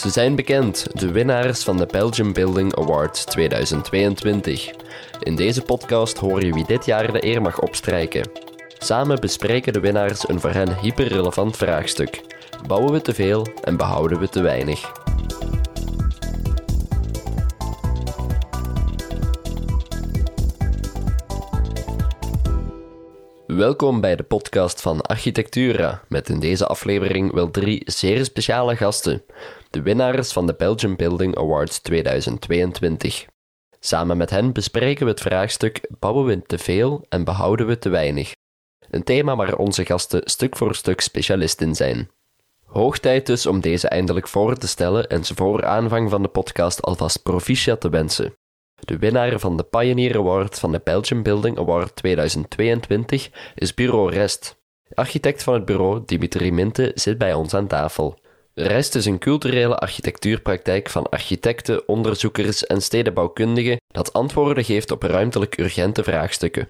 Ze zijn bekend, de winnaars van de Belgium Building Award 2022. In deze podcast hoor je wie dit jaar de eer mag opstrijken. Samen bespreken de winnaars een voor hen hyperrelevant vraagstuk. Bouwen we te veel en behouden we te weinig? Welkom bij de podcast van Architectura, met in deze aflevering wel drie zeer speciale gasten. De winnaars van de Belgian Building Awards 2022. Samen met hen bespreken we het vraagstuk: bouwen we te veel en behouden we te weinig? Een thema waar onze gasten stuk voor stuk specialist in zijn. Hoog tijd dus om deze eindelijk voor te stellen en ze voor aanvang van de podcast alvast proficiat te wensen. De winnaar van de Pioneer Award van de Belgian Building Award 2022 is Bureau Rest. Architect van het bureau, Dimitri Minte, zit bij ons aan tafel. Rest is een culturele architectuurpraktijk van architecten, onderzoekers en stedenbouwkundigen dat antwoorden geeft op ruimtelijk urgente vraagstukken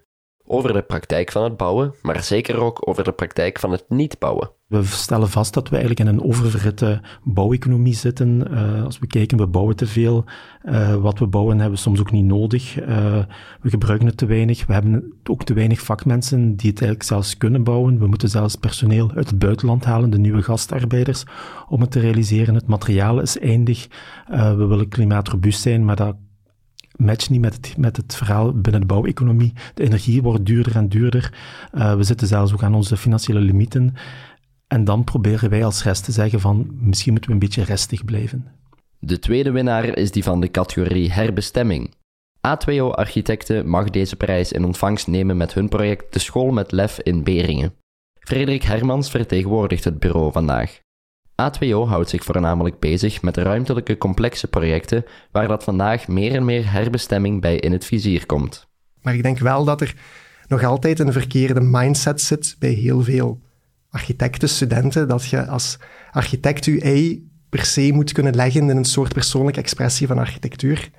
over de praktijk van het bouwen, maar zeker ook over de praktijk van het niet bouwen. We stellen vast dat we eigenlijk in een oververhitte bouweconomie zitten. Uh, als we kijken, we bouwen te veel. Uh, wat we bouwen hebben we soms ook niet nodig. Uh, we gebruiken het te weinig. We hebben ook te weinig vakmensen die het eigenlijk zelfs kunnen bouwen. We moeten zelfs personeel uit het buitenland halen, de nieuwe gastarbeiders, om het te realiseren. Het materiaal is eindig. we willen klimaatrobuust zijn, maar dat matcht niet met het, met het verhaal binnen de bouweconomie. De energie wordt duurder en duurder. Uh, we zitten zelfs ook aan onze financiële limieten. En dan proberen wij als rest te zeggen van misschien moeten we een beetje restig blijven. De tweede winnaar is die van de categorie herbestemming. A2O Architecten mag deze prijs in ontvangst nemen met hun project De School met Lef in Beringen. Frederik Hermans vertegenwoordigt het bureau vandaag. A2O houdt zich voornamelijk bezig met ruimtelijke complexe projecten waar dat vandaag meer en meer herbestemming bij in het vizier komt. Maar ik denk wel dat er nog altijd een verkeerde mindset zit bij heel veel architecten, studenten, dat je als architect je ei per se moet kunnen leggen in een soort persoonlijke expressie van architectuur.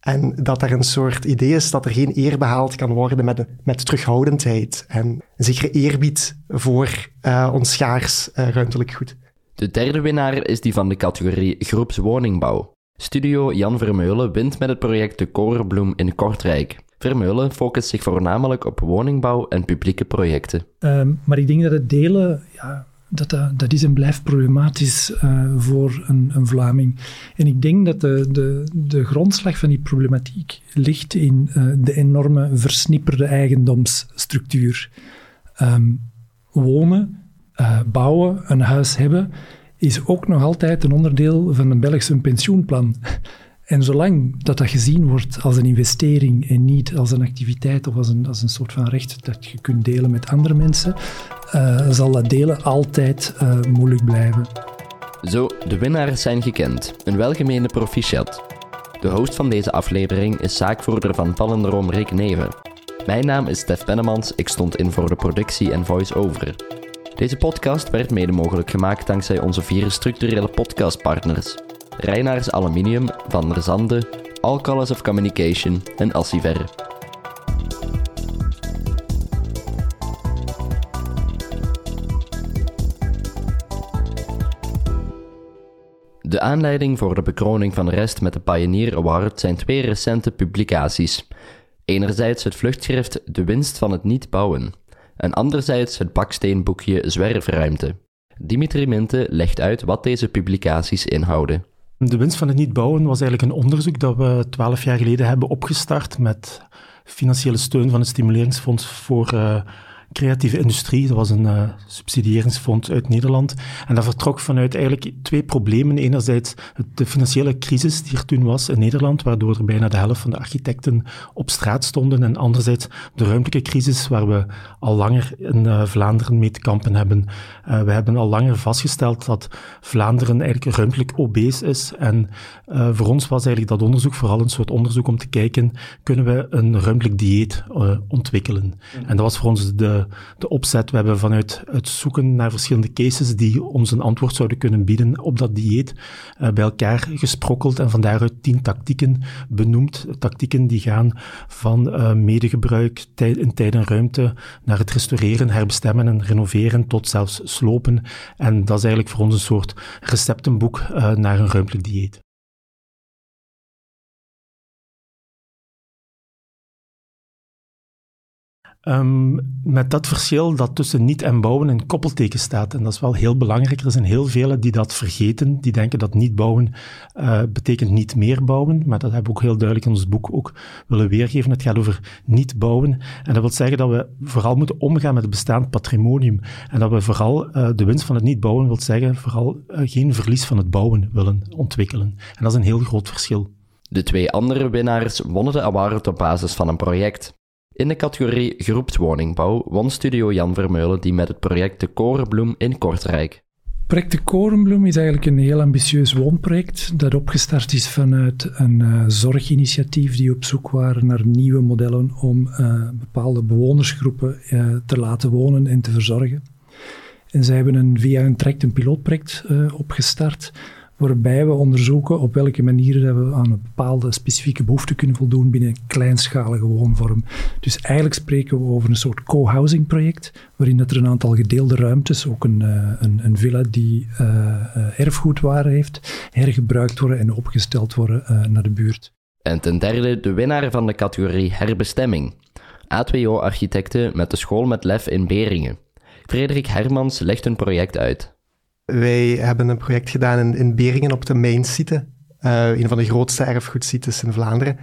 En dat er een soort idee is dat er geen eer behaald kan worden met, met terughoudendheid en zekere eerbied voor uh, ons schaars uh, ruimtelijk goed. De derde winnaar is die van de categorie groepswoningbouw. Studio Jan Vermeulen wint met het project De Korenbloem in Kortrijk. Vermeulen focust zich voornamelijk op woningbouw en publieke projecten. Um, maar ik denk dat het delen, ja, dat, dat, is en blijft problematisch uh, voor een, een, Vlaming. En ik denk dat de, de, de grondslag van die problematiek ligt in uh, de enorme versnipperde eigendomsstructuur. Um, wonen uh, bouwen, een huis hebben, is ook nog altijd een onderdeel van een Belgische pensioenplan. En zolang dat dat gezien wordt als een investering en niet als een activiteit of als een, als een soort van recht dat je kunt delen met andere mensen, uh, zal dat delen altijd uh, moeilijk blijven. Zo, de winnaars zijn gekend. Een welgemeende proficiat. De host van deze aflevering is zaakvoerder van Pallendroom Rick Neven. Mijn naam is Stef Pennemans, ik stond in voor de productie en voice-over. Deze podcast werd mede mogelijk gemaakt dankzij onze vier structurele podcastpartners. Reinaars Aluminium, Van der Zande, All of Communication en Assiver. De aanleiding voor de bekroning van Rest met de Pioneer Award zijn twee recente publicaties. Enerzijds het vluchtschrift De winst van het niet bouwen, en anderzijds het baksteenboekje Zwerfruimte. Dimitri Minte legt uit wat deze publicaties inhouden. De winst van het niet bouwen was eigenlijk een onderzoek dat we twaalf jaar geleden hebben opgestart met financiële steun van het Stimuleringsfonds voor uh, creatieve industrie. Dat was een uh, subsidiëringsfonds uit Nederland. En dat vertrok vanuit eigenlijk twee problemen. Enerzijds de financiële crisis die er toen was in Nederland, waardoor er bijna de helft van de architecten op straat stonden. En anderzijds de ruimtelijke crisis, waar we al langer in uh, Vlaanderen mee te kampen hebben. Uh, we hebben al langer vastgesteld dat Vlaanderen eigenlijk ruimtelijk obese is. En voor ons was eigenlijk dat onderzoek vooral een soort onderzoek om te kijken, kunnen we een ruimtelijk dieet ontwikkelen? En dat was voor ons de de, opzet. We hebben vanuit het zoeken naar verschillende cases die ons een antwoord zouden kunnen bieden op dat dieet, uh, bij elkaar gesprokkeld en van daaruit tien tactieken benoemd. Tactieken die gaan van uh, medegebruik in tijd en ruimte naar het restaureren, herbestemmen en renoveren tot zelfs slopen. En dat is eigenlijk voor ons een soort receptenboek uh, naar een ruimtelijk dieet. Um, met dat verschil dat tussen niet en bouwen een koppelteken staat. En dat is wel heel belangrijk. Er zijn heel velen die dat vergeten, die denken dat niet bouwen uh, betekent niet meer bouwen. Maar dat hebben we ook heel duidelijk in ons boek ook willen weergeven. Het gaat over niet bouwen. En dat wil zeggen dat we vooral moeten omgaan met het bestaand patrimonium. En dat we vooral uh, de winst van het niet bouwen wil zeggen, vooral uh, geen verlies van het bouwen willen ontwikkelen. En dat is een heel groot verschil. De twee andere winnaars wonnen de award op basis van een project. In de categorie groepswoningbouw won Studio Jan Vermeulen die met het project De Korenbloem in Kortrijk. Project De Korenbloem is eigenlijk een heel ambitieus woonproject dat opgestart is vanuit een uh, zorginitiatief die op zoek waren naar nieuwe modellen om uh, bepaalde bewonersgroepen uh, te laten wonen en te verzorgen. En zij hebben een, via een traject een pilootproject opgestart waarbij we onderzoeken op welke manieren we aan een bepaalde specifieke behoefte kunnen voldoen binnen een kleinschalige woonvorm. Dus eigenlijk spreken we over een soort co-housing project, waarin dat er een aantal gedeelde ruimtes, ook een, uh, een, een, villa die uh, uh, erfgoedwaarde heeft, hergebruikt worden en opgesteld worden naar de buurt. En ten derde de winnaar van de categorie herbestemming. A2O Architecten met de school met lef in Beringen. Frederik Hermans legt een project uit. Wij hebben een project gedaan in, in Beringen op de Mainsite, uh, een van de grootste erfgoedsites in Vlaanderen.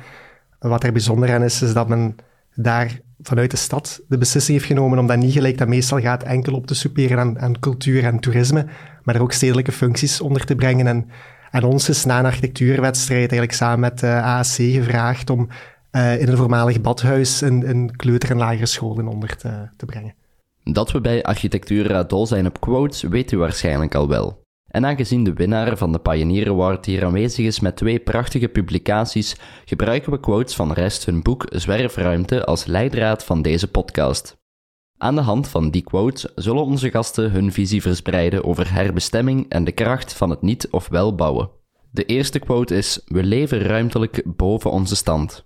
Wat er bijzonder aan is, is dat men daar vanuit de stad de beslissing heeft genomen om dat niet gelijk dat meestal gaat enkel op te superen aan, aan cultuur en toerisme, maar er ook stedelijke functies onder te brengen. En, en ons is na een architectuurwedstrijd eigenlijk samen met de AAC gevraagd om uh, in een voormalig badhuis een, een kleuter- en lagere school onder te, te brengen. Dat we bij Architectuur dol zijn op quotes, weet u waarschijnlijk al wel. En aangezien de winnaar van de Pioneer Award hier aanwezig is met twee prachtige publicaties, gebruiken we quotes van Rest hun boek Zwerfruimte als leidraad van deze podcast. Aan de hand van die quotes zullen onze gasten hun visie verspreiden over herbestemming en de kracht van het niet of wel bouwen. De eerste quote is: We leven ruimtelijk boven onze stand.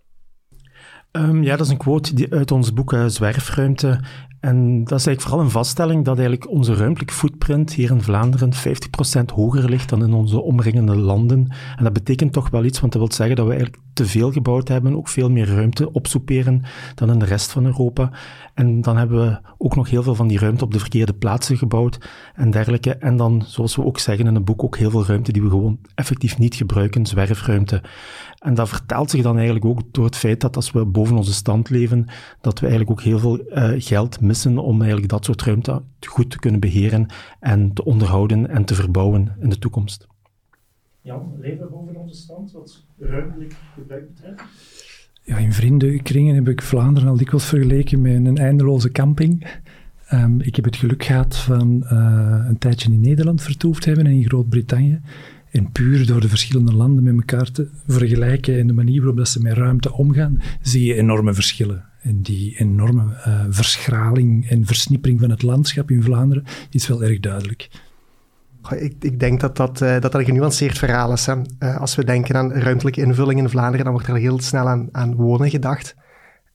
Um, ja, dat is een quote die uit ons boek uh, Zwerfruimte. En dat is eigenlijk vooral een vaststelling dat eigenlijk onze ruimtelijke footprint hier in Vlaanderen 50% hoger ligt dan in onze omringende landen. En dat betekent toch wel iets, want dat wil zeggen dat we eigenlijk te veel gebouwd hebben, ook veel meer ruimte opsoeperen dan in de rest van Europa. En dan hebben we ook nog heel veel van die ruimte op de verkeerde plaatsen gebouwd en dergelijke. En dan, zoals we ook zeggen in het boek, ook heel veel ruimte die we gewoon effectief niet gebruiken, zwerfruimte. En dat vertaalt zich dan eigenlijk ook door het feit dat als we boven onze stand leven, dat we eigenlijk ook heel veel uh, geld missen om eigenlijk dat soort ruimte goed te kunnen beheren en te onderhouden en te verbouwen in de toekomst. Jan, leven we boven onze stand wat ruimtelijk gebruik betreft? Ja, in vriendenkringen heb ik Vlaanderen al dikwijls vergeleken met een eindeloze camping. Um, ik heb het geluk gehad van uh, een tijdje in Nederland vertoefd te hebben en in Groot-Brittannië. En puur door de verschillende landen met elkaar te vergelijken en de manier waarop dat ze met ruimte omgaan, zie je enorme verschillen. En die enorme uh, verschraling en versnippering van het landschap in Vlaanderen is wel erg duidelijk. Ik, ik, denk dat dat, uh, dat dat een genuanceerd verhaal is. Hè. Uh, als we denken aan ruimtelijke invulling in Vlaanderen, dan wordt er heel snel aan, aan wonen gedacht.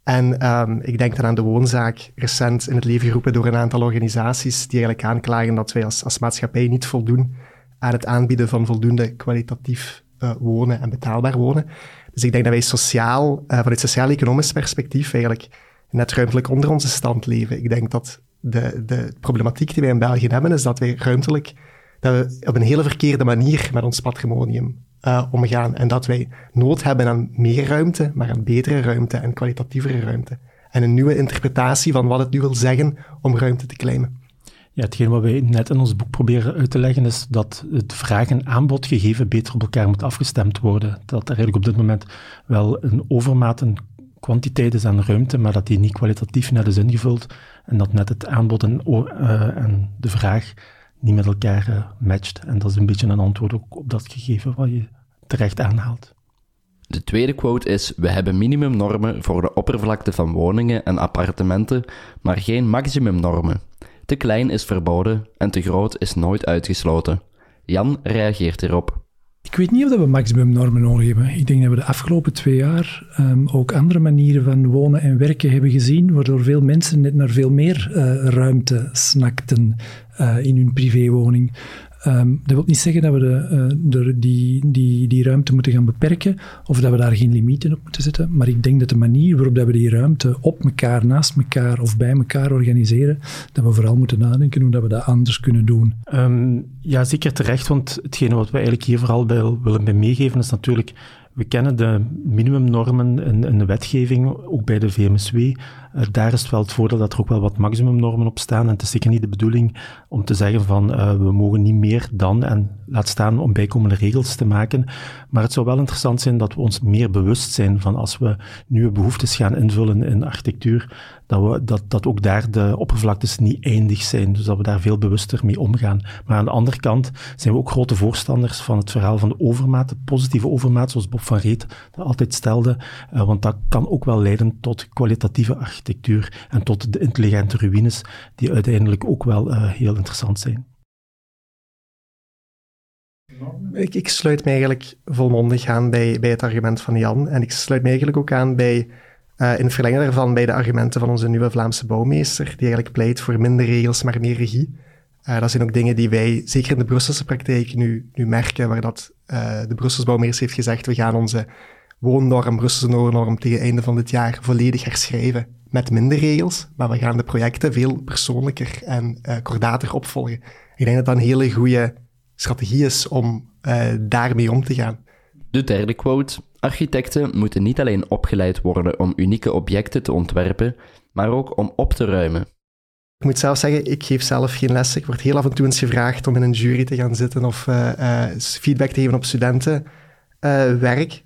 En um, ik denk dan aan de woonzaak, recent in het leven geroepen door een aantal organisaties die eigenlijk aanklagen dat wij als, als maatschappij niet voldoen aan het aanbieden van voldoende kwalitatief uh, wonen en betaalbaar wonen. Dus ik denk dat wij sociaal, uh, vanuit sociaal-economisch perspectief eigenlijk net ruimtelijk onder onze stand leven. Ik denk dat de, de problematiek die wij in België hebben, is dat wij ruimtelijk, dat we op een hele verkeerde manier met ons patrimonium uh, omgaan. En dat wij nood hebben aan meer ruimte, maar aan betere ruimte en kwalitatievere ruimte. En een nieuwe interpretatie van wat het nu wil zeggen om ruimte te claimen. Ja, hetgeen wat wij net in ons boek proberen uit te leggen is dat het vraag- en aanbod gegeven beter op elkaar moet afgestemd worden. Dat er eigenlijk op dit moment wel een overmaat een kwantiteit is aan ruimte, maar dat die niet kwalitatief net is ingevuld en dat net het aanbod en, uh, en de vraag niet met elkaar uh, matcht. En dat is een beetje een antwoord ook op dat gegeven wat je terecht aanhaalt. De tweede quote is: We hebben minimumnormen voor de oppervlakte van woningen en appartementen, maar geen maximumnormen. Te klein is verboden en te groot is nooit uitgesloten. Jan reageert hierop. Ik weet niet of we maximumnormen nodig hebben. Ik denk dat we de afgelopen twee jaar um, ook andere manieren van wonen en werken hebben gezien, waardoor veel mensen net naar veel meer uh, ruimte snakten uh, in hun privéwoning. Um, dat wil niet zeggen dat we de, de, die, die, die ruimte moeten gaan beperken of dat we daar geen limieten op moeten zetten. Maar ik denk dat de manier waarop dat we die ruimte op elkaar, naast elkaar of bij elkaar organiseren, dat we vooral moeten nadenken hoe dat we dat anders kunnen doen. Um, ja, zeker terecht, want hetgene wat we eigenlijk hier vooral bij, willen meegeven is natuurlijk we kennen de minimumnormen in, in de wetgeving, ook bij de VMSW. Uh, daar is het wel het voordeel dat er ook wel wat maximumnormen op staan. En het is zeker niet de bedoeling om te zeggen van uh, we mogen niet meer dan en laat staan om bijkomende regels te maken. Maar het zou wel interessant zijn dat we ons meer bewust zijn van als we nieuwe behoeftes gaan invullen in architectuur, dat, we, dat, dat ook daar de oppervlaktes niet eindig zijn. Dus dat we daar veel bewuster mee omgaan. Maar aan de andere kant zijn we ook grote voorstanders van het verhaal van de overmaat, de positieve overmaat, zoals Bob van Reet altijd stelde. Uh, want dat kan ook wel leiden tot kwalitatieve architectuur en tot de intelligente ruïnes, die uiteindelijk ook wel uh, heel interessant zijn. Ik, ik, sluit me eigenlijk volmondig aan bij, bij het argument van Jan. En ik sluit me eigenlijk ook aan bij uh, in het daarvan bij de argumenten van onze nieuwe Vlaamse bouwmeester, die eigenlijk pleit voor minder regels, maar meer regie. Uh, dat zijn ook dingen die wij, zeker in de Brusselse praktijk, nu, nu merken, waar dat, de Brusselse bouwmeester heeft gezegd, we gaan onze woonnorm, Brusselse norm, tegen het einde van dit jaar volledig herschrijven met minder regels, maar we gaan de projecten veel persoonlijker en kordater opvolgen. Ik denk dat dat een hele goede strategie is om daarmee om te gaan. De derde quote. Architecten moeten niet alleen opgeleid worden om unieke objecten te ontwerpen, maar ook om op te ruimen. Ik moet zelf zeggen, ik geef zelf geen lessen. Ik word heel af en toe eens gevraagd om in een jury te gaan zitten of uh, uh, feedback te geven op studentenwerk.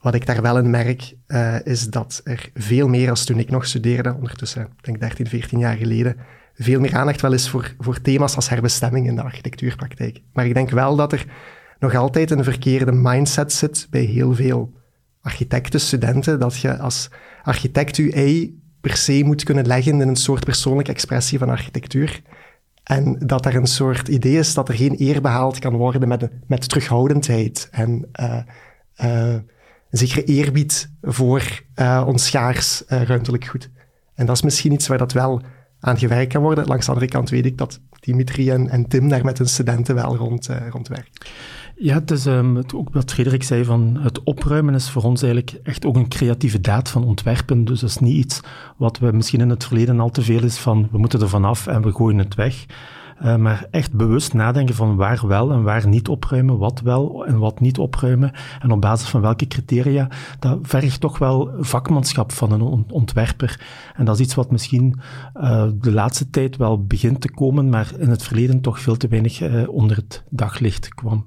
Wat ik daar wel in merk, is dat er veel meer als toen ik nog studeerde, ondertussen, denk 13, 14 jaar geleden, veel meer aandacht wel is voor, voor thema's als herbestemming in de architectuurpraktijk. Maar ik denk wel dat er nog altijd een verkeerde mindset zit bij heel veel architecten, studenten, dat je als architect je ei per se moet kunnen leggen in een soort persoonlijke expressie van architectuur. En dat er een soort idee is dat er geen eer behaald kan worden met, met terughoudendheid en uh, uh, een zekere eerbied voor uh, ons schaars ruimtelijk goed. En dat is misschien iets waar dat wel aan gewerkt kan worden. Langs de andere kant weet ik dat Dimitri en, Tim daar met hun studenten wel rond, rond werken. Ja, het is um, het, ook wat Frederik zei van het opruimen is voor ons eigenlijk echt ook een creatieve daad van ontwerpen. Dus dat is niet iets wat we misschien in het verleden al te veel is van we moeten er vanaf en we gooien het weg. Uh, maar echt bewust nadenken van waar wel en waar niet opruimen, wat wel en wat niet opruimen en op basis van welke criteria, dat vergt toch wel vakmanschap van een ontwerper. En dat is iets wat misschien uh, de laatste tijd wel begint te komen, maar in het verleden toch veel te weinig uh, onder het daglicht kwam.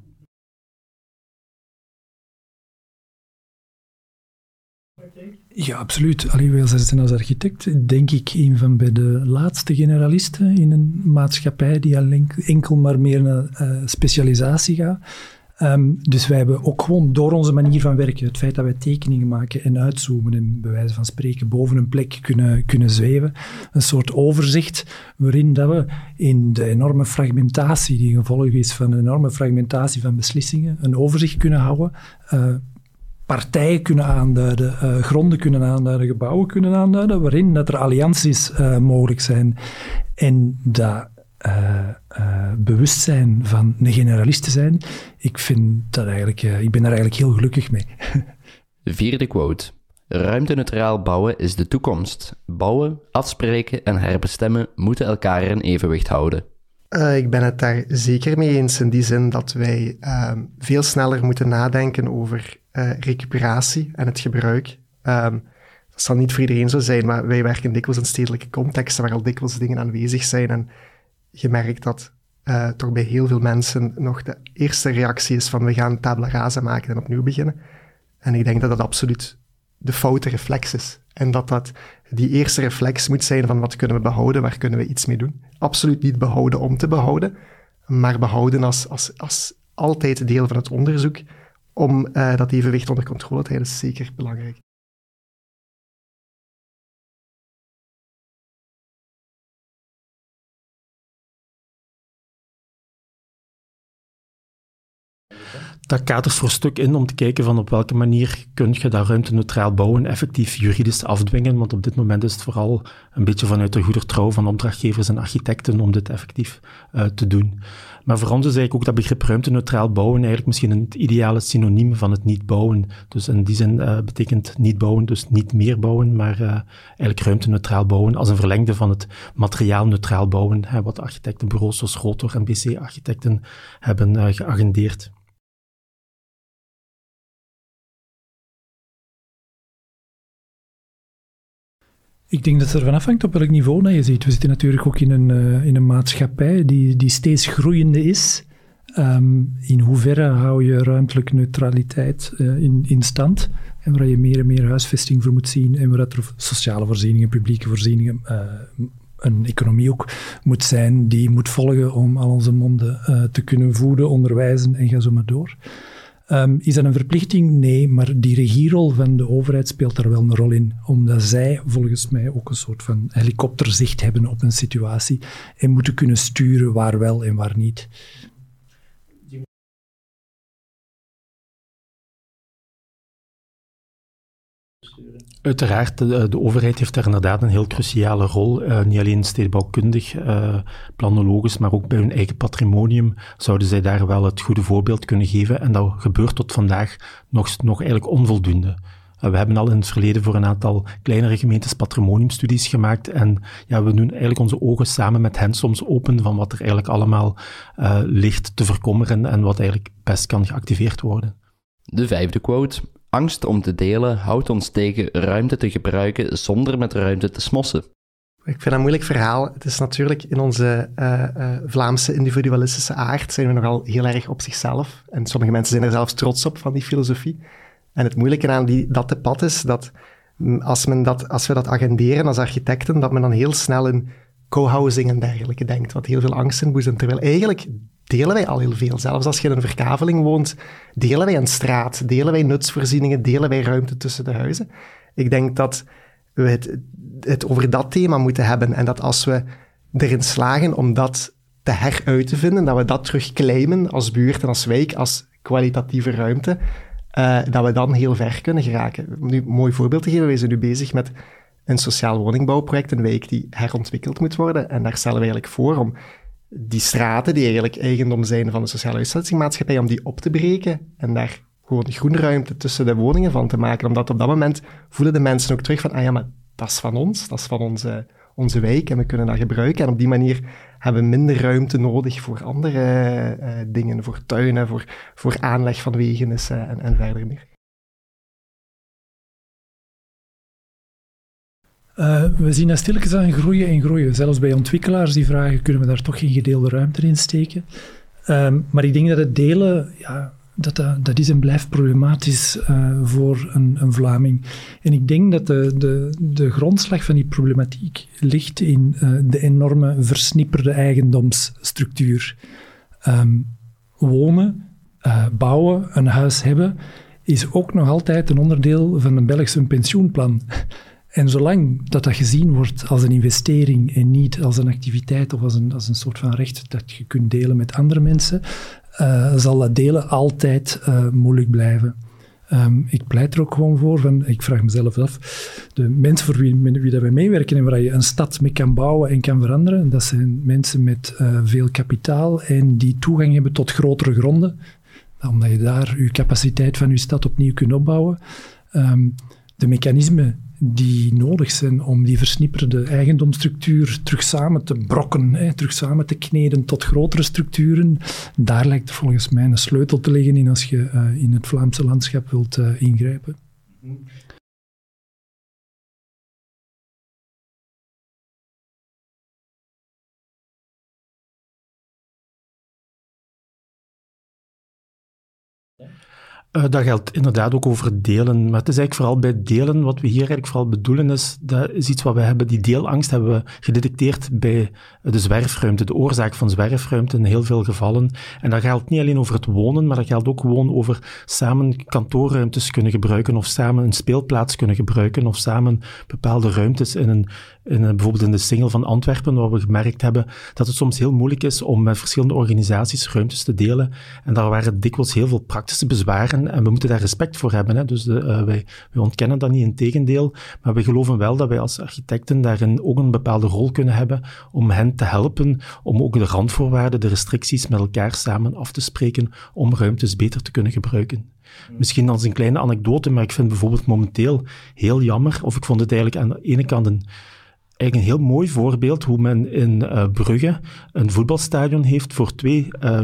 Ja, absoluut. Allee, wij zijn als architect, denk ik, een van bij de laatste generalisten in een maatschappij die alleen enkel maar meer naar uh, specialisatie gaat. Um, dus wij hebben ook gewoon door onze manier van werken, het feit dat wij tekeningen maken en uitzoomen en bij wijze van spreken boven een plek kunnen, kunnen zweven, een soort overzicht waarin dat we in de enorme fragmentatie, die gevolg is van een enorme fragmentatie van beslissingen, een overzicht kunnen houden. Uh, partijen kunnen aanduiden, uh, gronden kunnen aanduiden, gebouwen kunnen aanduiden, waarin dat er allianties uh, mogelijk zijn. En dat uh, bewustzijn van een generalist te zijn, ik, vind dat eigenlijk, ik ben daar eigenlijk heel gelukkig mee. De vierde quote. Ruimteneutraal bouwen is de toekomst. Bouwen, afspreken en herbestemmen moeten elkaar in evenwicht houden. Uh, ik ben het daar zeker mee eens in die zin dat wij uh, veel sneller moeten nadenken over uh, recuperatie en het gebruik. Um, dat zal niet voor iedereen zo zijn, maar wij werken dikwijls in stedelijke contexten waar al dikwijls dingen aanwezig zijn. En je merkt dat toch bij heel veel mensen nog de eerste reactie is van we gaan tabla rasa maken en opnieuw beginnen. En ik denk dat dat absoluut de foute reflex is. En dat dat die eerste reflex moet zijn van wat kunnen we behouden, waar kunnen we iets mee doen. Absoluut niet behouden om te behouden, maar behouden als, als, als altijd deel van het onderzoek om uh, dat evenwicht onder controle te houden, is zeker belangrijk. Dat kadert voor stuk in om te kijken van op welke manier kun je dat ruimteneutraal bouwen effectief juridisch afdwingen, want op dit moment is het vooral een beetje vanuit de goedertrouw van opdrachtgevers en architecten om dit effectief uh, te doen. Maar voor ons is eigenlijk ook dat begrip ruimteneutraal bouwen eigenlijk misschien een ideale synoniem van het niet bouwen. Dus in die zin uh, betekent niet bouwen dus niet meer bouwen, maar uh, eigenlijk ruimteneutraal bouwen als een verlengde van het materiaalneutraal bouwen, hè, wat architectenbureaus zoals Rotor en BC-architecten hebben geagendeerd. Ik denk dat het ervan afhangt op welk niveau je ziet. We zitten natuurlijk ook in een, uh, in een maatschappij die, die steeds groeiende is. Um, in hoeverre hou je ruimtelijke neutraliteit uh, in, in stand? En waar je meer en meer huisvesting voor moet zien en waar er sociale voorzieningen, publieke voorzieningen, uh, een economie ook moet zijn die moet volgen om al onze monden te kunnen voeden, onderwijzen en ga zo maar door. Um, is dat een verplichting? Nee, maar die regierol van de overheid speelt daar wel een rol in, omdat zij volgens mij ook een soort van helikopterzicht hebben op een situatie en moeten kunnen sturen waar wel en waar niet. Uiteraard, de, de, overheid heeft daar inderdaad een heel cruciale rol. Uh, niet alleen stedenbouwkundig, uh, planologisch, maar ook bij hun eigen patrimonium zouden zij daar wel het goede voorbeeld kunnen geven. En dat gebeurt tot vandaag nog, nog eigenlijk onvoldoende. Uh, we hebben al in het verleden voor een aantal kleinere gemeentes patrimoniumstudies gemaakt. En ja, we doen eigenlijk onze ogen samen met hen soms open van wat er eigenlijk allemaal ligt te verkommeren en wat eigenlijk best kan geactiveerd worden. De vijfde quote. Angst om te delen houdt ons tegen ruimte te gebruiken zonder met ruimte te smossen. Ik vind dat een moeilijk verhaal. Het is natuurlijk in onze uh, uh, Vlaamse individualistische aard zijn we nogal heel erg op zichzelf. En sommige mensen zijn er zelfs trots op van die filosofie. En het moeilijke aan die, dat pad is dat mm, als, men dat als we dat agenderen als architecten, dat men dan heel snel in co-housing en dergelijke denkt, wat heel veel angst inboezemt. Terwijl eigenlijk delen wij al heel veel. Zelfs als je in een verkaveling woont, delen wij een straat, delen wij nutsvoorzieningen, delen wij ruimte tussen de huizen. Ik denk dat we het, het over dat thema moeten hebben en dat als we erin slagen om dat te heruit te vinden, dat we dat terugclaimen als buurt en als wijk, als kwalitatieve ruimte, uh, dat we dan heel ver kunnen geraken. Nu een mooi voorbeeld te geven, we zijn nu bezig met een sociaal woningbouwproject, een wijk die herontwikkeld moet worden. En daar stellen we eigenlijk voor om die straten, die eigenlijk eigendom zijn van de sociale huisvestingsmaatschappij, om die op te breken en daar gewoon groenruimte tussen de woningen van te maken. Omdat op dat moment voelen de mensen ook terug van, ah ja, maar dat is van ons, dat is van onze, onze wijk en we kunnen dat gebruiken. En op die manier hebben we minder ruimte nodig voor andere uh, dingen, voor tuinen, voor, voor aanleg van wegen en, en verder meer. Uh, we zien dat stilletjes aan groeien en groeien. Zelfs bij ontwikkelaars die vragen, kunnen we daar toch geen gedeelde ruimte in steken? Uh, maar ik denk dat het delen, ja, dat, dat, is en blijft problematisch uh, voor een, een, Vlaming. En ik denk dat de, de, de grondslag van die problematiek ligt in uh, de enorme versnipperde eigendomsstructuur. Um, wonen, bouwen, een huis hebben, is ook nog altijd een onderdeel van een Belgische pensioenplan. En zolang dat dat gezien wordt als een investering en niet als een activiteit of als een, als een soort van recht dat je kunt delen met andere mensen, uh, zal dat delen altijd uh, moeilijk blijven. Um, ik pleit er ook gewoon voor, van, ik vraag mezelf af, de mensen voor wie, dat wij meewerken en waar je een stad mee kan bouwen en kan veranderen, dat zijn mensen met uh, veel kapitaal en die toegang hebben tot grotere gronden, omdat je daar je capaciteit van je stad opnieuw kunt opbouwen. Um, de mechanismen die nodig zijn om die versnipperde eigendomsstructuur terug samen te brokken, hè, terug samen te kneden tot grotere structuren. Daar lijkt volgens mij een sleutel te liggen in als je uh, in het Vlaamse landschap wilt uh, ingrijpen. Uh, dat geldt inderdaad ook over delen. Maar het is eigenlijk vooral bij delen, wat we hier eigenlijk vooral bedoelen is, dat is iets wat we hebben, die deelangst hebben we gedetecteerd bij de zwerfruimte, de oorzaak van zwerfruimte in heel veel gevallen. En dat geldt niet alleen over het wonen, maar dat geldt ook gewoon over samen kantoorruimtes kunnen gebruiken, of samen een speelplaats kunnen gebruiken, of samen bepaalde ruimtes in een, in een, bijvoorbeeld in de single van Antwerpen, waar we gemerkt hebben dat het soms heel moeilijk is om met verschillende organisaties ruimtes te delen. En daar waren dikwijls heel veel praktische bezwaren en we moeten daar respect voor hebben. Hè. Dus de, uh, wij, wij, ontkennen dat niet, in tegendeel. Maar we geloven wel dat wij als architecten daarin ook een bepaalde rol kunnen hebben om hen te helpen, om ook de randvoorwaarden, de restricties met elkaar samen af te spreken, om ruimtes beter te kunnen gebruiken. Misschien als een kleine anekdote, maar ik vind bijvoorbeeld momenteel heel jammer, of ik vond het eigenlijk aan de ene kant een eigenlijk een heel mooi voorbeeld hoe men in uh, Brugge een voetbalstadion heeft voor twee uh,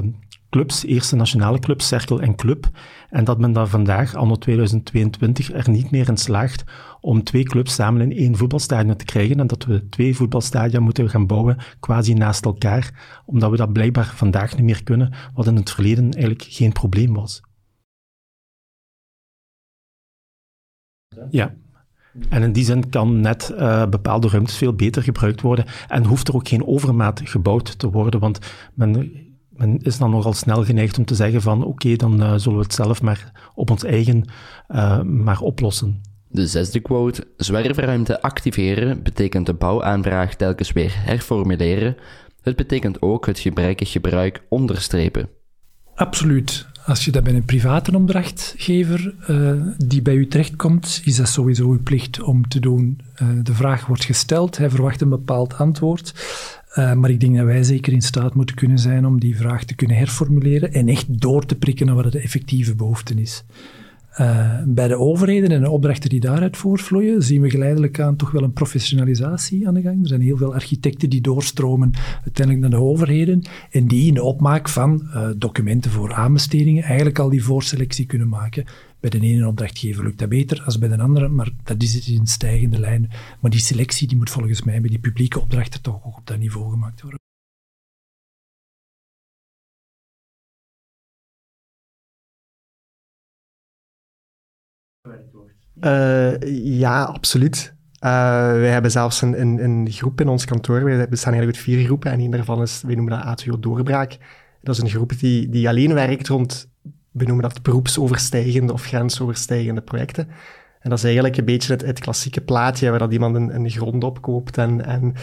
clubs, eerste nationale club, Cerkel en Club. En dat men daar vandaag, anno 2022, er niet meer in slaagt om twee clubs samen in één voetbalstadion te krijgen. En dat we twee voetbalstadia moeten gaan bouwen, quasi naast elkaar, omdat we dat blijkbaar vandaag niet meer kunnen, wat in het verleden eigenlijk geen probleem was. Ja. En in die zin kan net uh, bepaalde ruimtes veel beter gebruikt worden en hoeft er ook geen overmaat gebouwd te worden, want men men is dan nogal snel geneigd om te zeggen van oké, dan uh, zullen we het zelf maar op ons eigen uh, maar oplossen. De zesde quote, zwerfruimte activeren betekent de bouwaanvraag telkens weer herformuleren. Het betekent ook het gebrekkig gebruik onderstrepen. Absoluut. Als je dat bij een private opdrachtgever uh, die bij u terechtkomt, is dat sowieso uw plicht om te doen. Uh, de vraag wordt gesteld, hij verwacht een bepaald antwoord. Uh, maar ik denk dat wij zeker in staat moeten kunnen zijn om die vraag te kunnen herformuleren en echt door te prikken naar wat de effectieve behoefte is. Uh, bij de overheden en de opdrachten die daaruit voortvloeien, zien we geleidelijk aan toch wel een professionalisatie aan de gang. Er zijn heel veel architecten die doorstromen uiteindelijk naar de overheden en die in de opmaak van uh, documenten voor aanbestedingen eigenlijk al die voorselectie kunnen maken. Bij de ene opdrachtgever lukt dat beter als bij de andere, maar dat is in stijgende lijn. Maar die selectie die moet volgens mij bij die publieke opdrachten toch ook op dat niveau gemaakt worden. Uh, ja, absoluut. Uh, wij hebben zelfs een, een, een, groep in ons kantoor. We bestaan eigenlijk uit vier groepen en één daarvan is, we noemen dat A2 Doorbraak. Dat is een groep die, die alleen werkt rond we noemen dat beroepsoverstijgende of grensoverstijgende projecten. En dat is eigenlijk een beetje het, klassieke plaatje waar dat iemand een, grond opkoopt en, en uh,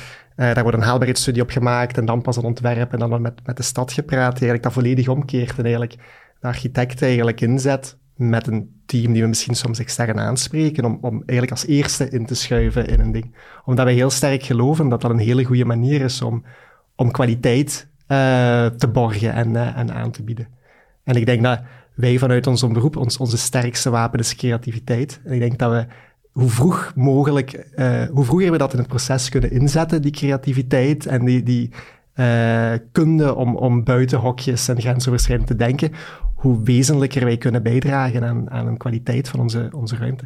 daar wordt een haalbaarheidsstudie op gemaakt en dan pas een ontwerp en dan met, met de stad gepraat. Eigenlijk dat volledig omkeert en eigenlijk de architect eigenlijk inzet met een team die we misschien soms extern aanspreken, om, om eigenlijk als eerste in te schuiven in een ding. Omdat wij heel sterk geloven dat dat een hele goede manier is om, om kwaliteit uh, te borgen en, uh, en aan te bieden. En ik denk dat wij vanuit ons beroep, ons, onze sterkste wapen is creativiteit. En ik denk dat we hoe vroeg mogelijk, uh, hoe vroeger we dat in het proces kunnen inzetten, die creativiteit en die, die uh, kunde om, om buiten hokjes en grensoverschrijdend te denken, hoe wezenlijker wij kunnen bijdragen aan, aan een kwaliteit van onze, onze ruimte.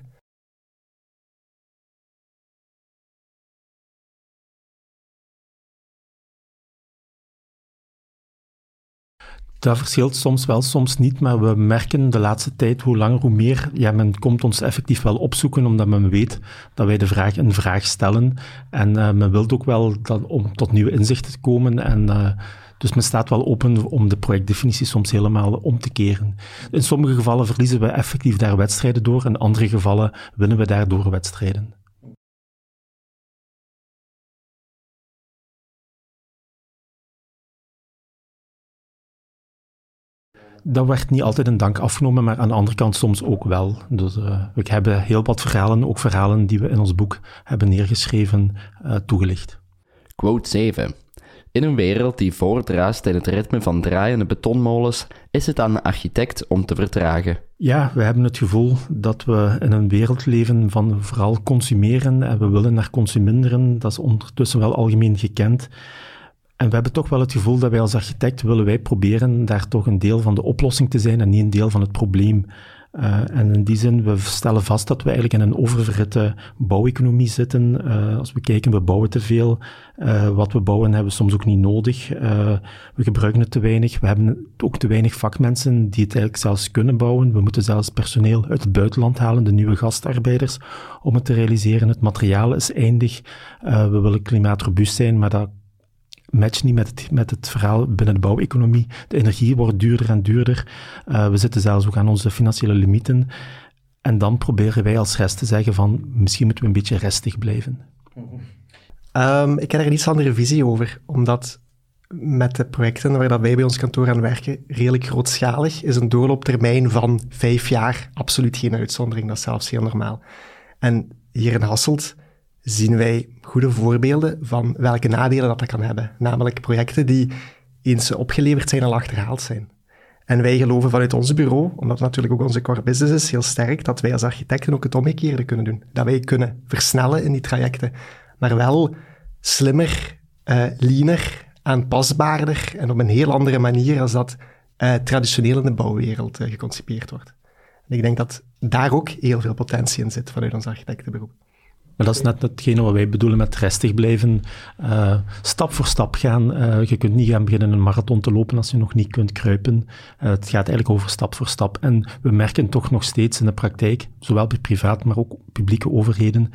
Dat verschilt soms wel, soms niet, maar we merken de laatste tijd hoe langer hoe meer, ja, men komt ons effectief wel opzoeken, omdat men weet dat wij de vraag een vraag stellen. En uh, men wil ook wel om tot nieuwe inzichten te komen. En, uh, dus men staat wel open om de projectdefinitie soms helemaal om te keren. In sommige gevallen verliezen we effectief daar wedstrijden door, in andere gevallen winnen we daardoor wedstrijden. Dat werd niet altijd een dank afgenomen, maar aan de andere kant soms ook wel. Dus uh, we hebben heel wat verhalen, ook verhalen die we in ons boek hebben neergeschreven, uh, toegelicht. Quote 7. In een wereld die voortdraast in het ritme van draaiende betonmolens, is het aan de architect om te vertragen. Ja, we hebben het gevoel dat we in een wereld leven van vooral consumeren en we willen naar consuminderen. Dat is ondertussen wel algemeen gekend. En we hebben toch wel het gevoel dat wij als architect willen wij proberen daar toch een deel van de oplossing te zijn en niet een deel van het probleem. Uh, en in die zin, we stellen vast dat we eigenlijk in een oververhitte bouweconomie zitten. Uh, als we kijken, we bouwen te veel. Uh, wat we bouwen hebben we soms ook niet nodig. we gebruiken het te weinig. We hebben ook te weinig vakmensen die het eigenlijk zelfs kunnen bouwen. We moeten zelfs personeel uit het buitenland halen, de nieuwe gastarbeiders, om het te realiseren. Het materiaal is eindig. we willen klimaatrobuust zijn, maar dat matcht niet met het, met het verhaal binnen de bouweconomie. De energie wordt duurder en duurder. Uh, we zitten zelfs ook aan onze financiële limieten. En dan proberen wij als rest te zeggen van misschien moeten we een beetje restig blijven. Um, ik heb er een iets andere visie over, omdat met de projecten waar dat wij bij ons kantoor aan werken, redelijk grootschalig, is een doorlooptermijn van vijf jaar absoluut geen uitzondering. Dat is zelfs heel normaal. En hier in Hasselt zien wij goede voorbeelden van welke nadelen dat, dat kan hebben. Namelijk projecten die eens opgeleverd zijn al achterhaald zijn. En wij geloven vanuit ons bureau, omdat natuurlijk ook onze core business is, heel sterk, dat wij als architecten ook het omgekeerde kunnen doen. Dat wij kunnen versnellen in die trajecten, maar wel slimmer, uh, leaner, aanpasbaarder en op een heel andere manier als dat uh, traditioneel in de bouwwereld uh, geconcipeerd wordt. Ik denk dat daar ook heel veel potentie in zit vanuit ons architectenberoep. Maar dat is net hetgene wat wij bedoelen met restig blijven. Uh, stap voor stap gaan. Uh, je kunt niet gaan beginnen een marathon te lopen als je nog niet kunt kruipen. Uh, het gaat eigenlijk over stap voor stap. En we merken toch nog steeds in de praktijk, zowel bij privaat, maar ook publieke overheden,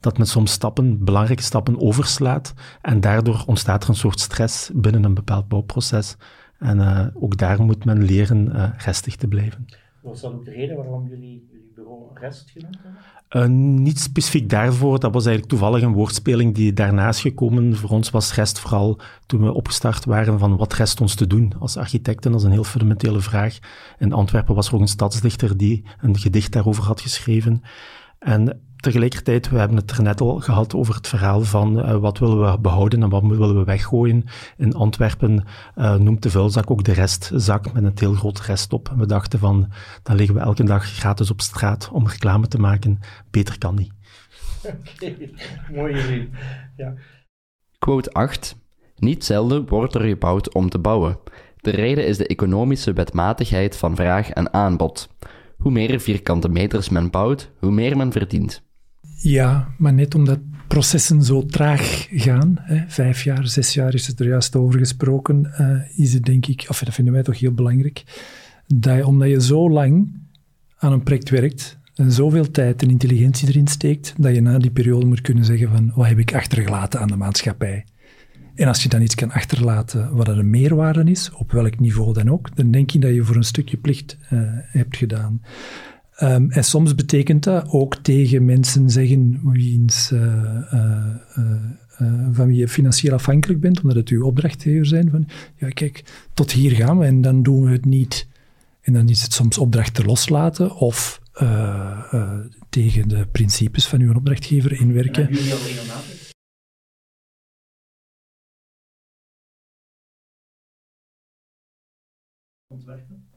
dat men soms stappen, belangrijke stappen overslaat. En daardoor ontstaat er een soort stress binnen een bepaald bouwproces. En ook daar moet men leren restig te blijven. Was dat ook de reden waarom jullie jullie bureau rest genoemd hebben? Uh, niet specifiek daarvoor, dat was eigenlijk toevallig een woordspeling die daarnaast gekomen. Voor ons was rest vooral toen we opgestart waren van wat rest ons te doen als architecten. Dat is een heel fundamentele vraag. In Antwerpen was er ook een stadsdichter die een gedicht daarover had geschreven. En tegelijkertijd, we hebben het er net al gehad over het verhaal van uh, wat willen we behouden en wat willen we weggooien. In Antwerpen uh, noemt de vuilzak ook de restzak met een heel groot rest op. En we dachten van, dan liggen we elke dag gratis op straat om reclame te maken. Beter kan niet. Oké, okay. mooi. Ja. Quote 8. Niet zelden wordt er gebouwd om te bouwen. De reden is de economische wetmatigheid van vraag en aanbod. Hoe meer vierkante meters men bouwt, hoe meer men verdient. Ja, maar net omdat processen zo traag gaan, hè, vijf jaar, zes jaar is het er juist over gesproken, uh, is het denk ik, of dat vinden wij toch heel belangrijk, dat je, omdat je zo lang aan een project werkt en zoveel tijd en intelligentie erin steekt, dat je na die periode moet kunnen zeggen van, wat heb ik achtergelaten aan de maatschappij? En als je dan iets kan achterlaten wat er een meerwaarde is, op welk niveau dan ook, dan denk je dat je voor een stukje plicht uh, hebt gedaan. Um, en soms betekent dat ook tegen mensen zeggen wiens, uh, uh, uh, van wie je financieel afhankelijk bent, omdat het uw opdrachtgever zijn, van ja kijk, tot hier gaan we en dan doen we het niet. En dan is het soms opdrachten loslaten of tegen de principes van uw opdrachtgever inwerken. Ontwerpen?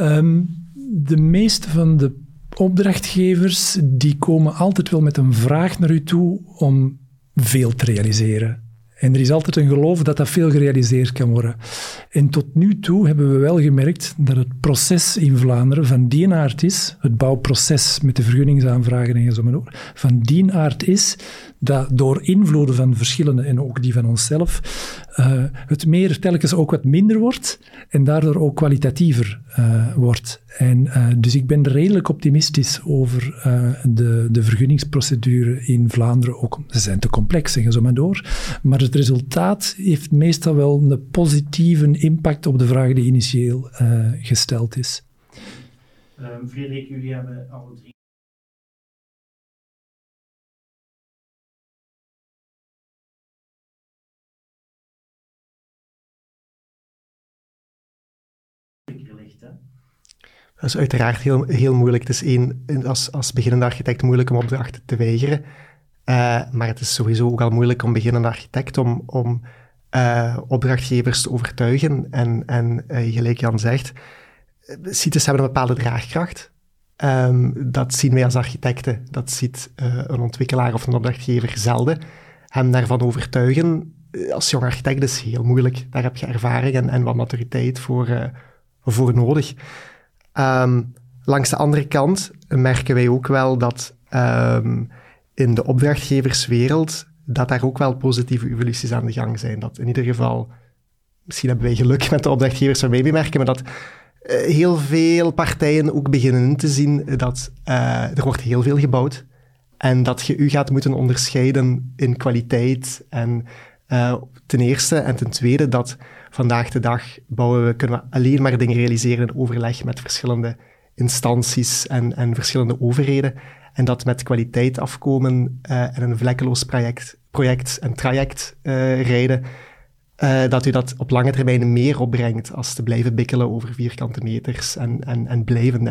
Um, de meeste van de opdrachtgevers die komen altijd wel met een vraag naar u toe om veel te realiseren. En er is altijd een geloof dat dat veel gerealiseerd kan worden. En tot nu toe hebben we wel gemerkt dat het proces in Vlaanderen van die aard is, het bouwproces met de vergunningsaanvragen en zo maar van die aard is dat door invloeden van verschillende en ook die van onszelf, uh, het meer telkens ook wat minder wordt en daardoor ook kwalitatiever uh, wordt. En uh, dus ik ben redelijk optimistisch over de, de vergunningsprocedure in Vlaanderen. Ook, ze zijn te complex, zeggen zo maar door. Maar het resultaat heeft meestal wel een positieve impact op de vraag die initieel gesteld is. Um, Frederik, jullie hebben alle drie Dat is uiteraard heel, heel moeilijk. Het is één, als, als beginnende architect moeilijk om opdrachten te weigeren. Uh, maar het is sowieso ook al moeilijk om beginnende architect om, om uh, opdrachtgevers te overtuigen. En, en uh, gelijk Jan zegt, CITES hebben een bepaalde draagkracht. Um, dat zien wij als architecten. Dat ziet een ontwikkelaar of een opdrachtgever zelden. Hem daarvan overtuigen als jong architect is heel moeilijk. Daar heb je ervaring en, en wat maturiteit voor, voor nodig. Um, langs de andere kant merken wij ook wel dat um, in de opdrachtgeverswereld dat daar ook wel positieve evoluties aan de gang zijn. Dat in ieder geval, misschien hebben wij geluk met de opdrachtgevers waar wij merken, maar dat uh, heel veel partijen ook beginnen te zien dat uh, er wordt heel veel gebouwd en dat je u gaat moeten onderscheiden in kwaliteit en uh, ten eerste en ten tweede dat vandaag de dag bouwen we, kunnen we alleen maar dingen realiseren in overleg met verschillende instanties en, en verschillende overheden. En dat met kwaliteit afkomen uh, en een vlekkeloos project, project en traject uh, rijden, uh, dat u dat op lange termijn meer opbrengt als te blijven bikkelen over vierkante meters en, en, en blijven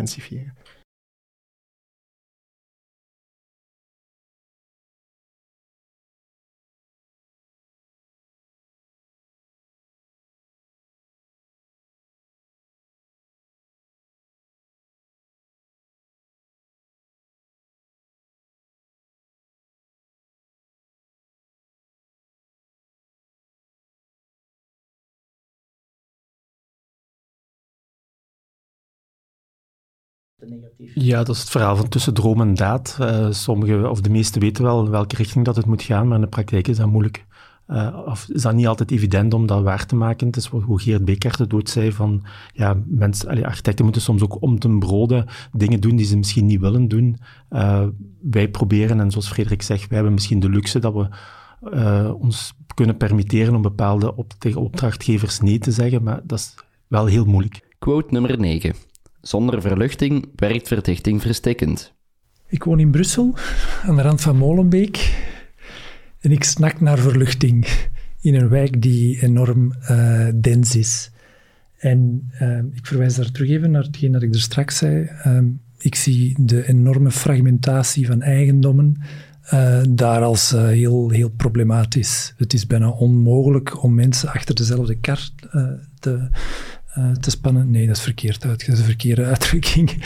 Ja, dat is het verhaal van tussen droom en daad. Uh, sommige, of de meesten weten wel in welke richting dat het moet gaan, maar in de praktijk is dat moeilijk. Uh, of is dat niet altijd evident om dat waar te maken. Het is hoe Geert Beekert het ooit zei, van ja, mensen, allee, architecten moeten soms ook om ten brode dingen doen die ze misschien niet willen doen. Uh, wij proberen, en zoals Frederik zegt, wij hebben misschien de luxe dat we ons kunnen permitteren om bepaalde op, tegen opdrachtgevers nee te zeggen, maar dat is wel heel moeilijk. Quote nummer 9. Zonder verluchting werkt verdichting verstikkend. Ik woon in Brussel, aan de rand van Molenbeek. En ik snak naar verluchting in een wijk die enorm uh, dens is. En uh, ik verwijs daar terug even naar hetgeen dat ik er straks zei. Uh, ik zie de enorme fragmentatie van eigendommen uh, daar als heel, heel problematisch. Het is bijna onmogelijk om mensen achter dezelfde kar te, uh, te spannen. Nee, dat is verkeerd uit. Dat is een verkeerde uitdrukking.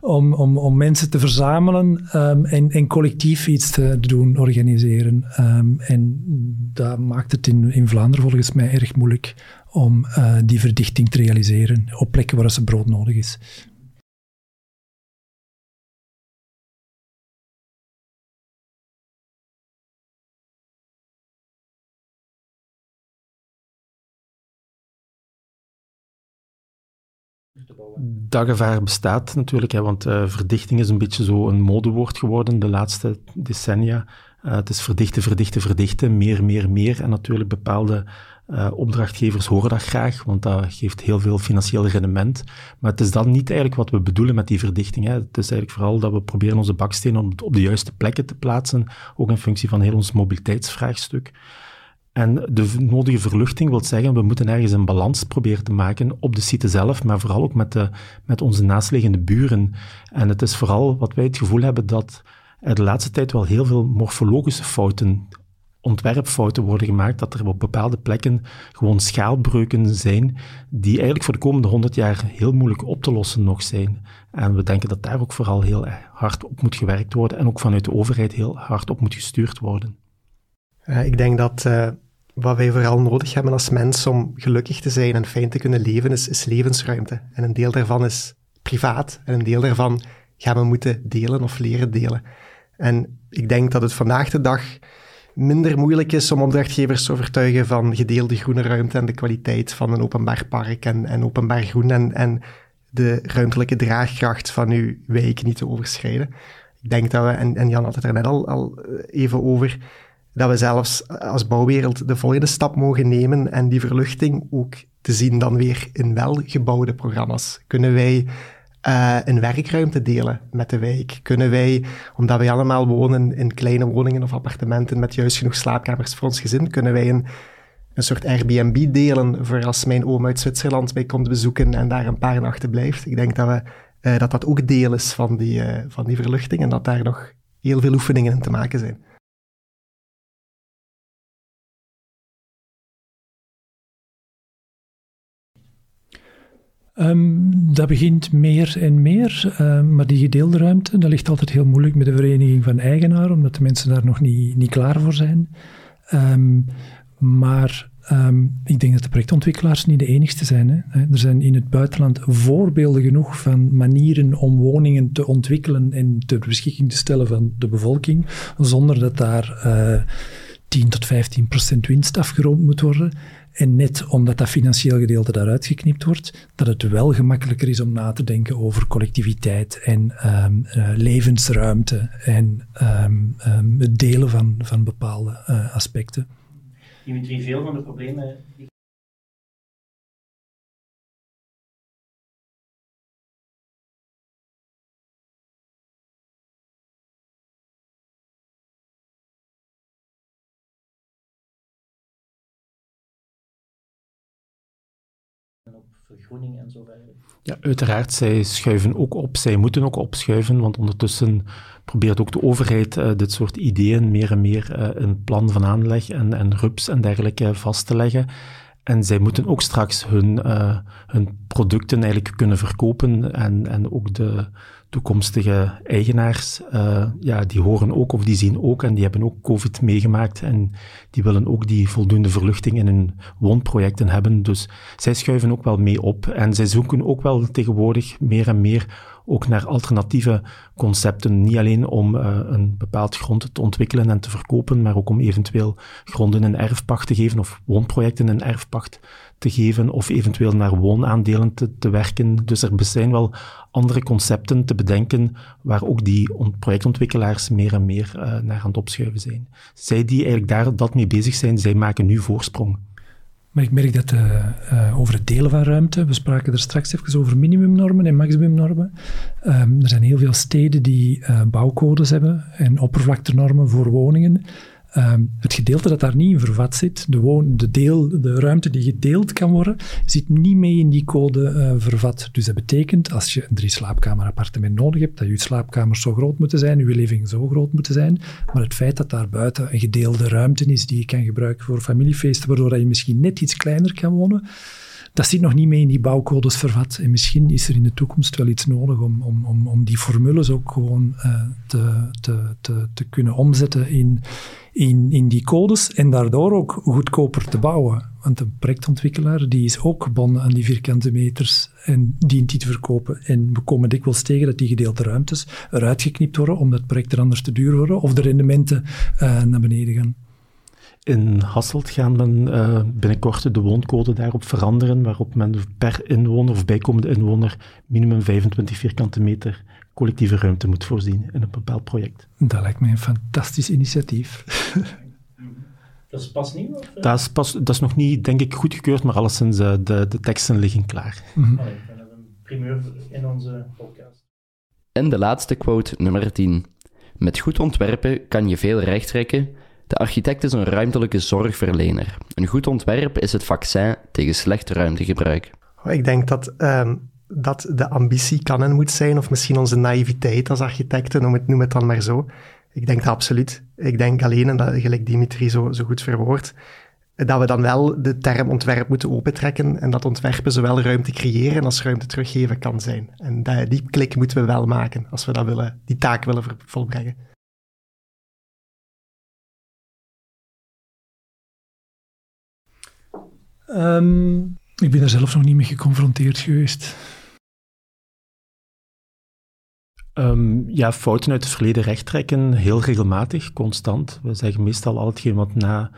om, om, om mensen te verzamelen um, en, en collectief iets te doen, organiseren. Um, en dat maakt het in, in Vlaanderen volgens mij erg moeilijk om uh, die verdichting te realiseren op plekken waar ze brood nodig is. Dat gevaar bestaat natuurlijk, hè, want uh, verdichting is een beetje zo een modewoord geworden de laatste decennia. Uh, het is verdichten, verdichten, verdichten, meer, meer, meer. En natuurlijk bepaalde uh, opdrachtgevers horen dat graag, want dat geeft heel veel financieel rendement. Maar het is dan niet eigenlijk wat we bedoelen met die verdichting. Hè. Het is eigenlijk vooral dat we proberen onze bakstenen op, op de juiste plekken te plaatsen, ook in functie van heel ons mobiliteitsvraagstuk. En de nodige verluchting wil zeggen, we moeten ergens een balans proberen te maken op de site zelf, maar vooral ook met, de, met onze naastliggende buren. En het is vooral wat wij het gevoel hebben dat er de laatste tijd wel heel veel morfologische fouten, ontwerpfouten worden gemaakt, dat er op bepaalde plekken gewoon schaalbreuken zijn, die eigenlijk voor de komende honderd jaar heel moeilijk op te lossen nog zijn. En we denken dat daar ook vooral heel hard op moet gewerkt worden en ook vanuit de overheid heel hard op moet gestuurd worden. Ik denk dat uh, wat wij vooral nodig hebben als mens om gelukkig te zijn en fijn te kunnen leven, is, levensruimte. En een deel daarvan is privaat en een deel daarvan gaan we moeten delen of leren delen. En ik denk dat het vandaag de dag minder moeilijk is om opdrachtgevers te overtuigen van gedeelde groene ruimte en de kwaliteit van een openbaar park en, en openbaar groen en, en de ruimtelijke draagkracht van uw wijk niet te overschrijden. Ik denk dat we, en, Jan had het er net al, al even over, dat we zelfs als bouwwereld de volgende stap mogen nemen en die verluchting ook te zien dan weer in welgebouwde programma's. Kunnen wij uh, een werkruimte delen met de wijk? Kunnen wij, omdat wij allemaal wonen in kleine woningen of appartementen met juist genoeg slaapkamers voor ons gezin, kunnen wij een, een soort Airbnb delen voor als mijn oom uit Zwitserland mij komt bezoeken en daar een paar nachten blijft? Ik denk dat we, uh, dat, dat ook deel is van die, uh, van die verluchting en dat daar nog heel veel oefeningen in te maken zijn. Um, dat begint meer en meer, um, maar die gedeelde ruimte, dat ligt altijd heel moeilijk met de vereniging van eigenaren, omdat de mensen daar nog niet, niet klaar voor zijn. Um, Maar ehm, ik denk dat de projectontwikkelaars niet de enigste zijn. Hè. Er zijn in het buitenland voorbeelden genoeg van manieren om woningen te ontwikkelen en ter beschikking te stellen van de bevolking, zonder dat daar uh, 10 tot 15 procent winst afgeroomd moet worden. En net omdat dat financieel gedeelte daaruit geknipt wordt, dat het wel gemakkelijker is om na te denken over collectiviteit en um, uh, levensruimte en um, um, het delen van, van bepaalde uh, aspecten. Dimitri, veel van de problemen vergroening en zo verder. Ja, uiteraard. Zij schuiven ook op. Zij moeten ook opschuiven, want ondertussen probeert ook de overheid uh, dit soort ideeën meer en meer uh, een plan van aanleg en, en RUPS en dergelijke vast te leggen. En zij moeten ook straks hun, uh, hun producten eigenlijk kunnen verkopen en, en ook de toekomstige eigenaars, uh, ja, die horen ook of die zien ook en die hebben ook COVID meegemaakt en die willen ook die voldoende verluchting in hun woonprojecten hebben. Dus zij schuiven ook wel mee op en zij zoeken ook wel tegenwoordig meer en meer ook naar alternatieve concepten. Niet alleen om uh, een bepaald grond te ontwikkelen en te verkopen, maar ook om eventueel gronden in erfpacht te geven of woonprojecten in erfpacht te geven of eventueel naar woonaandelen te, te werken. Dus er zijn wel andere concepten te bedenken waar ook die projectontwikkelaars meer en meer uh, naar aan het opschuiven zijn. Zij die eigenlijk daar dat mee bezig zijn, zij maken nu voorsprong. Maar ik merk dat uh, uh, over het delen van ruimte, we spraken er straks even over minimumnormen en maximumnormen. Um, er zijn heel veel steden die uh, bouwcodes hebben en oppervlaktenormen voor woningen. Um, het gedeelte dat daar niet in vervat zit, de, woon, de, deel, de ruimte die gedeeld kan worden, zit niet mee in die code uh, vervat. Dus dat betekent, als je een drie slaapkamer appartement nodig hebt, dat je slaapkamers zo groot moeten zijn, je living zo groot moeten zijn. Maar het feit dat daar buiten een gedeelde ruimte is die je kan gebruiken voor familiefeesten, waardoor je misschien net iets kleiner kan wonen, dat zit nog niet mee in die bouwcodes vervat. En misschien is er in de toekomst wel iets nodig om, om, om, om die formules ook gewoon uh, te, te, te, te kunnen omzetten in, in, in die codes en daardoor ook goedkoper te bouwen. Want een projectontwikkelaar die is ook gebonden aan die vierkante meters en dient die te verkopen. En we komen dikwijls tegen dat die gedeelde ruimtes eruit geknipt worden omdat het project er anders te duur wordt of de rendementen uh, naar beneden gaan. In Hasselt gaan men uh, binnenkort de wooncode daarop veranderen, waarop men per inwoner of bijkomende inwoner minimum 25 vierkante meter collectieve ruimte moet voorzien in een bepaald project. Dat lijkt mij een fantastisch initiatief. Dat is pas nieuw? Of? Dat, is pas, dat is nog niet, denk ik, goedgekeurd, maar alleszins de, de teksten liggen klaar. Mm -hmm. Allee, dan hebben we een primeur in onze podcast. En de laatste quote, nummer 10. Met goed ontwerpen kan je veel recht trekken. De architect is een ruimtelijke zorgverlener. Een goed ontwerp is het vaccin tegen slecht ruimtegebruik. Ik denk dat um, dat de ambitie kan en moet zijn, of misschien onze naïviteit als architecten, noem het, noem dan maar zo. Ik denk dat absoluut. Ik denk alleen, en dat gelijk Dimitri zo, zo goed verwoord, dat we dan wel de term ontwerp moeten opentrekken en dat ontwerpen zowel ruimte creëren als ruimte teruggeven kan zijn. En die klik moeten we wel maken als we dat willen, die taak willen volbrengen. Um, ik ben er zelf nog niet mee geconfronteerd geweest. Um, ja, fouten uit het verleden recht trekken, heel regelmatig, constant. We zeggen meestal al hetgeen wat na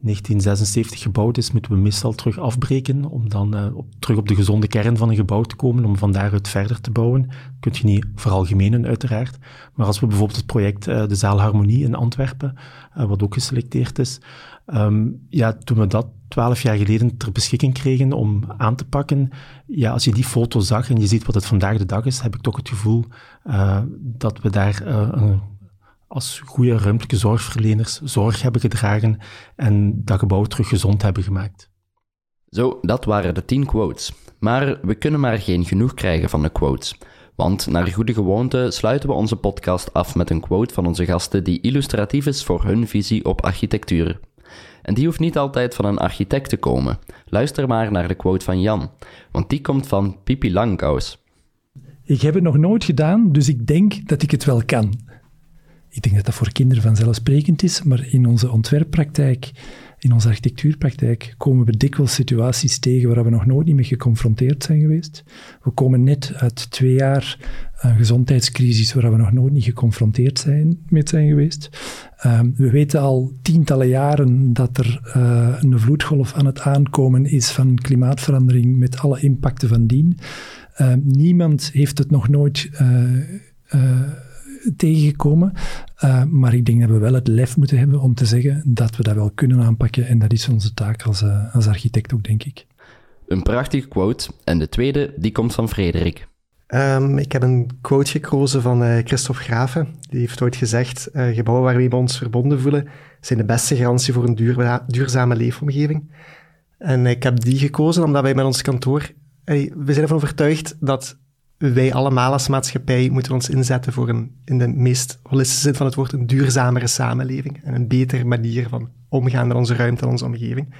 1976 gebouwd is, moeten we meestal terug afbreken, om dan op, terug op de gezonde kern van een gebouw te komen, om van daaruit verder te bouwen. Dat kun je niet veralgemenen, uiteraard. Maar als we bijvoorbeeld het project uh, De Zaal Harmonie in Antwerpen, uh, wat ook geselecteerd is, um, ja, toen we dat twaalf jaar geleden ter beschikking kregen om aan te pakken, ja, als je die foto zag en je ziet wat het vandaag de dag is, heb ik toch het gevoel dat we daar een als goede ruimtelijke zorgverleners zorg hebben gedragen en dat gebouw terug gezond hebben gemaakt. Zo, dat waren de 10 quotes. Maar we kunnen maar geen genoeg krijgen van de quotes. Want naar goede gewoonte sluiten we onze podcast af met een quote van onze gasten die illustratief is voor hun visie op architectuur. En die hoeft niet altijd van een architect te komen. Luister maar naar de quote van Jan, want die komt van Pipi Langkous. Ik heb het nog nooit gedaan, dus ik denk dat ik het wel kan. Ik denk dat dat voor kinderen vanzelfsprekend is, maar in onze ontwerppraktijk in onze architectuurpraktijk komen we dikwijls situaties tegen waar we nog nooit niet mee geconfronteerd zijn geweest. We komen net uit twee jaar een gezondheidscrisis waar we nog nooit niet geconfronteerd zijn, zijn geweest. Um, we weten al tientallen jaren dat er uh, een vloedgolf aan het aankomen is van klimaatverandering met alle impacten van dien. Uh, niemand heeft het nog nooit uh, tegengekomen. Uh, maar ik denk dat we wel het lef moeten hebben om te zeggen dat we dat wel kunnen aanpakken. En dat is onze taak als, uh, als architect ook, denk ik. Een prachtige quote. En de tweede, die komt van Frederik. Um, ik heb een quote gekozen van uh, Christophe Graven. Die heeft ooit gezegd, gebouwen waarmee we ons verbonden voelen, zijn de beste garantie voor een duur, duurzame leefomgeving. En ik heb die gekozen omdat wij met ons kantoor, we zijn ervan overtuigd dat wij allemaal als maatschappij moeten ons inzetten voor een, in de meest holistische zin van het woord, een duurzamere samenleving en een betere manier van omgaan met onze ruimte en onze omgeving.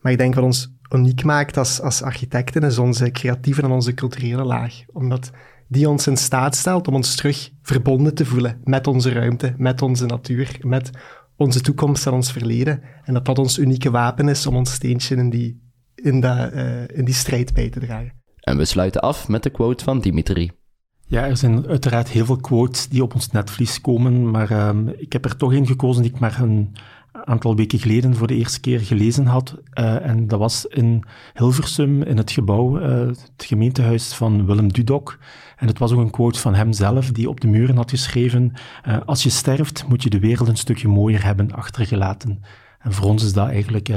Maar ik denk wat ons uniek maakt als, als architecten is onze creatieve en onze culturele laag. Omdat die ons in staat stelt om ons terug verbonden te voelen met onze ruimte, met onze natuur, met onze toekomst en ons verleden. En dat dat ons unieke wapen is om ons steentje in die, in, de, uh, in die strijd bij te dragen. En we sluiten af met de quote van Dimitri. Ja, er zijn uiteraard heel veel quotes die op ons netvlies komen, maar uh, ik heb er toch een gekozen die ik maar een aantal weken geleden voor de eerste keer gelezen had. Uh, en dat was in Hilversum, in het gebouw, uh, het gemeentehuis van Willem Dudok. En het was ook een quote van hemzelf, die op de muren had geschreven, uh, als je sterft, moet je de wereld een stukje mooier hebben achtergelaten. En voor ons is dat eigenlijk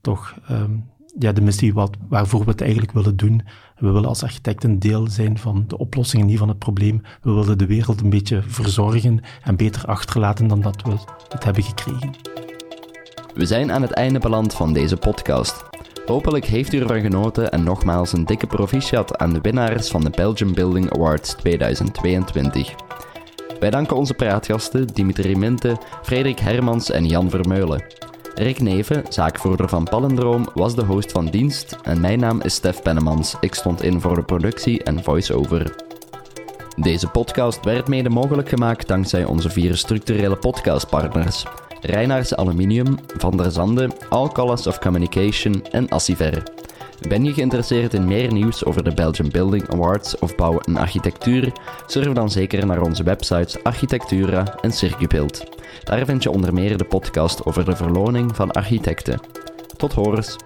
toch um, ja, de missie wat, waarvoor we het eigenlijk willen doen. We willen als architecten deel zijn van de oplossingen, niet van het probleem. We willen de wereld een beetje verzorgen en beter achterlaten dan dat we het hebben gekregen. We zijn aan het einde beland van deze podcast. Hopelijk heeft u ervan genoten en nogmaals een dikke proficiat aan de winnaars van de Belgian Building Awards 2022. Wij danken onze praatgasten Dimitri Minte, Frederik Hermans en Jan Vermeulen. Rick Neven, zaakvoerder van Palindroom, was de host van dienst en mijn naam is Stef Pennemans. Ik stond in voor de productie en voice-over. Deze podcast werd mede mogelijk gemaakt dankzij onze vier structurele podcastpartners. Reinaars Aluminium, Van der Zande, All Colors of Communication en Assiver. Ben je geïnteresseerd in meer nieuws over de Belgian Building Awards of bouwen en architectuur? Surf dan zeker naar onze websites Architectura en Circupilt. Daar vind je onder meer de podcast over de verloning van architecten. Tot horens!